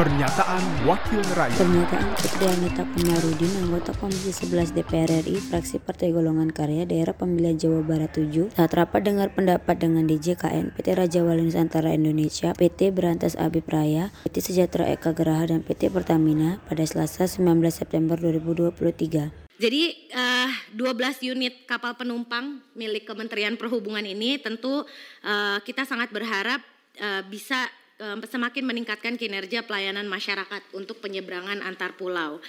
Pernyataan Wakil Rakyat Pernyataan Putri Anita Komarudin, anggota Komisi 11 DPR RI, fraksi Partai Golongan Karya, Daerah Pemilihan Jawa Barat 7, saat rapat dengar pendapat dengan DJKN, PT Raja Wali Nusantara Indonesia, PT Berantas Abi Raya, PT Sejahtera Eka Geraha, dan PT Pertamina pada Selasa 19 September 2023. Jadi uh, 12 unit kapal penumpang milik Kementerian Perhubungan ini tentu uh, kita sangat berharap uh, bisa semakin meningkatkan kinerja pelayanan masyarakat untuk penyeberangan antar pulau.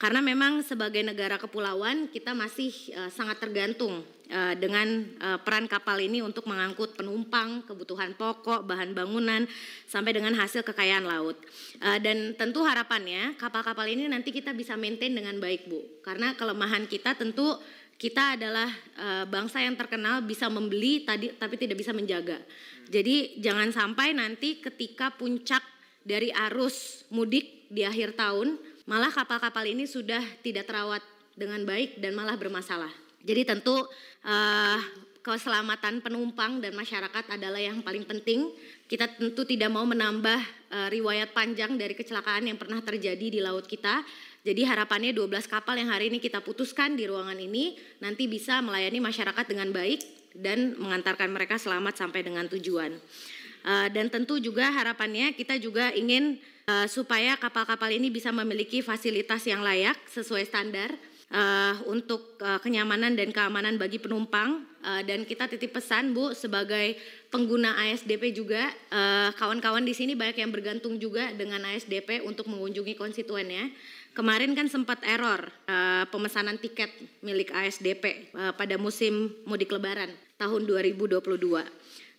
Karena memang sebagai negara kepulauan kita masih uh, sangat tergantung uh, dengan uh, peran kapal ini untuk mengangkut penumpang, kebutuhan pokok, bahan bangunan sampai dengan hasil kekayaan laut. Dan tentu harapannya kapal-kapal ini nanti kita bisa maintain dengan baik, Bu. Karena kelemahan kita tentu kita adalah uh, bangsa yang terkenal bisa membeli tadi tapi tidak bisa menjaga. Jadi jangan sampai nanti ketika puncak dari arus mudik di akhir tahun malah kapal-kapal ini sudah tidak terawat dengan baik dan malah bermasalah. Jadi tentu uh, keselamatan penumpang dan masyarakat adalah yang paling penting. Kita tentu tidak mau menambah uh, riwayat panjang dari kecelakaan yang pernah terjadi di laut kita. Jadi harapannya 12 kapal yang hari ini kita putuskan di ruangan ini nanti bisa melayani masyarakat dengan baik dan mengantarkan mereka selamat sampai dengan tujuan. Uh, dan tentu juga harapannya kita juga ingin uh, supaya kapal-kapal ini bisa memiliki fasilitas yang layak sesuai standar uh, untuk uh, kenyamanan dan keamanan bagi penumpang uh, dan kita titip pesan Bu sebagai pengguna ASDP juga kawan-kawan uh, di sini banyak yang bergantung juga dengan ASDP untuk mengunjungi konstituennya. Kemarin kan sempat error uh, pemesanan tiket milik ASDP uh, pada musim mudik lebaran tahun 2022.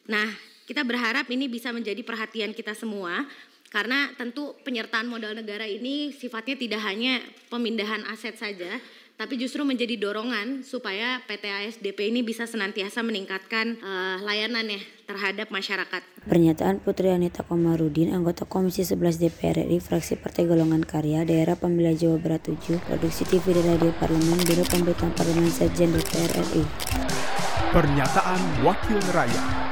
Nah, kita berharap ini bisa menjadi perhatian kita semua karena tentu penyertaan modal negara ini sifatnya tidak hanya pemindahan aset saja, tapi justru menjadi dorongan supaya PT ASDP ini bisa senantiasa meningkatkan uh, layanannya terhadap masyarakat. Pernyataan Putri Anita Komarudin, anggota Komisi 11 DPR RI, fraksi Partai Golongan Karya, Daerah Pemilihan Jawa Barat 7, Produksi TV dan Radio Parlemen, Biro Pemberitaan Parlemen Sekjen DPR RI. Pernyataan Wakil Rakyat.